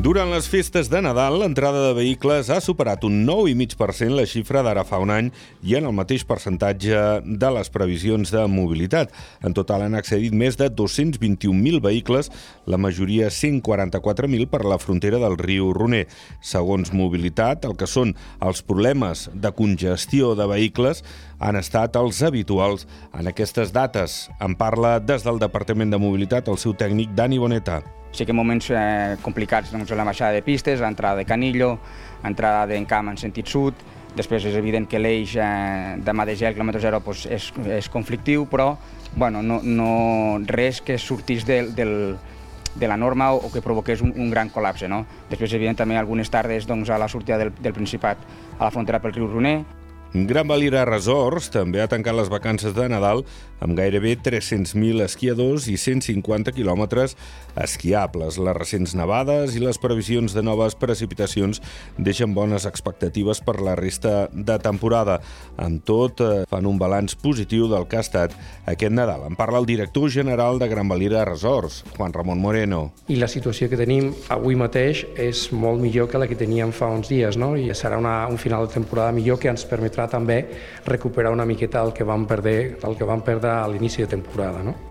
Durant les festes de Nadal, l'entrada de vehicles ha superat un 9,5% la xifra d'ara fa un any i en el mateix percentatge de les previsions de mobilitat. En total han accedit més de 221.000 vehicles, la majoria 144.000 per la frontera del riu Roner. Segons Mobilitat, el que són els problemes de congestió de vehicles han estat els habituals en aquestes dates. En parla des del Departament de Mobilitat el seu tècnic Dani Boneta. Sí que moments eh, complicats doncs, la baixada de pistes, l'entrada de Canillo, l'entrada d'Encamp en sentit sud, després és evident que l'eix eh, de mà de gel, quilòmetre zero, doncs, és, és conflictiu, però bueno, no, no res que sortís del, del, de la norma o, o que provoqués un, un gran col·lapse. No? Després, evident, també algunes tardes doncs, a la sortida del, del Principat a la frontera pel riu Roner, Gran Valira Resorts també ha tancat les vacances de Nadal amb gairebé 300.000 esquiadors i 150 quilòmetres esquiables. Les recents nevades i les previsions de noves precipitacions deixen bones expectatives per la resta de temporada. Amb tot, eh, fan un balanç positiu del que ha estat aquest Nadal. En parla el director general de Gran Valira Resorts, Juan Ramon Moreno. I la situació que tenim avui mateix és molt millor que la que teníem fa uns dies, no? i serà una, un final de temporada millor que ens permetrà permetrà també recuperar una miqueta el que vam perdre, el que vam perdre a l'inici de temporada. No?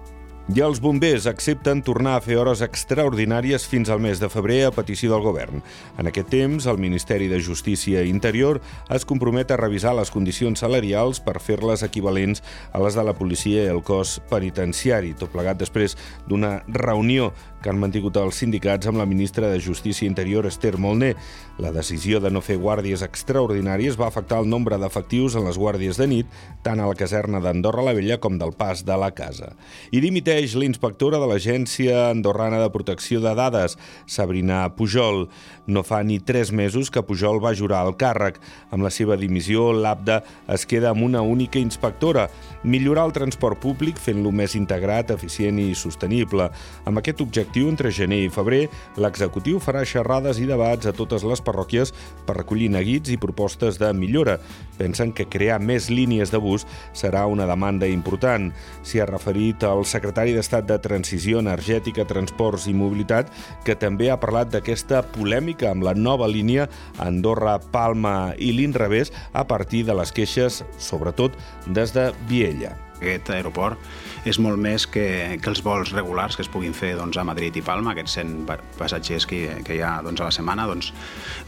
I els bombers accepten tornar a fer hores extraordinàries fins al mes de febrer a petició del govern. En aquest temps, el Ministeri de Justícia i Interior es compromet a revisar les condicions salarials per fer-les equivalents a les de la policia i el cos penitenciari, tot plegat després d'una reunió que han mantingut els sindicats amb la ministra de Justícia Interior, Esther Molné. La decisió de no fer guàrdies extraordinàries va afectar el nombre d'efectius en les guàrdies de nit, tant a la caserna d'Andorra la Vella com del pas de la casa. I dimiteix l'inspectora de l'Agència Andorrana de Protecció de Dades, Sabrina Pujol. No fa ni tres mesos que Pujol va jurar al càrrec. Amb la seva dimissió, l'ABDA es queda amb una única inspectora, millorar el transport públic fent-lo més integrat, eficient i sostenible. Amb aquest objectiu, entre gener i febrer, l'executiu farà xerrades i debats a totes les parròquies per recollir neguits i propostes de millora. Pensen que crear més línies de bus serà una demanda important. S'hi ha referit el secretari d'Estat de Transició Energètica, Transports i Mobilitat, que també ha parlat d'aquesta polèmica amb la nova línia Andorra-Palma i l'Inrevés a partir de les queixes, sobretot des de Viella. Aquest aeroport és molt més que, que els vols regulars que es puguin fer doncs, a Madrid i Palma, aquests 100 passatgers que, que hi ha doncs, a la setmana, doncs,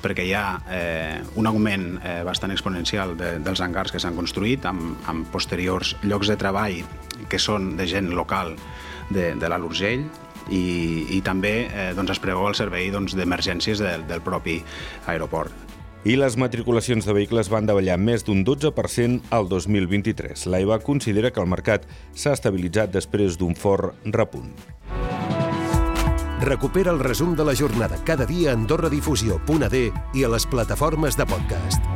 perquè hi ha eh, un augment eh, bastant exponencial de, dels hangars que s'han construït amb, amb posteriors llocs de treball que són de gent local de, de l'Alt Urgell, i, i també eh, doncs es preveu el servei doncs, d'emergències doncs, del, del propi aeroport i les matriculacions de vehicles van davallar més d'un 12% al 2023. L'AIBA considera que el mercat s'ha estabilitzat després d'un fort repunt. Recupera el resum de la jornada cada dia a AndorraDifusió.d i a les plataformes de podcast.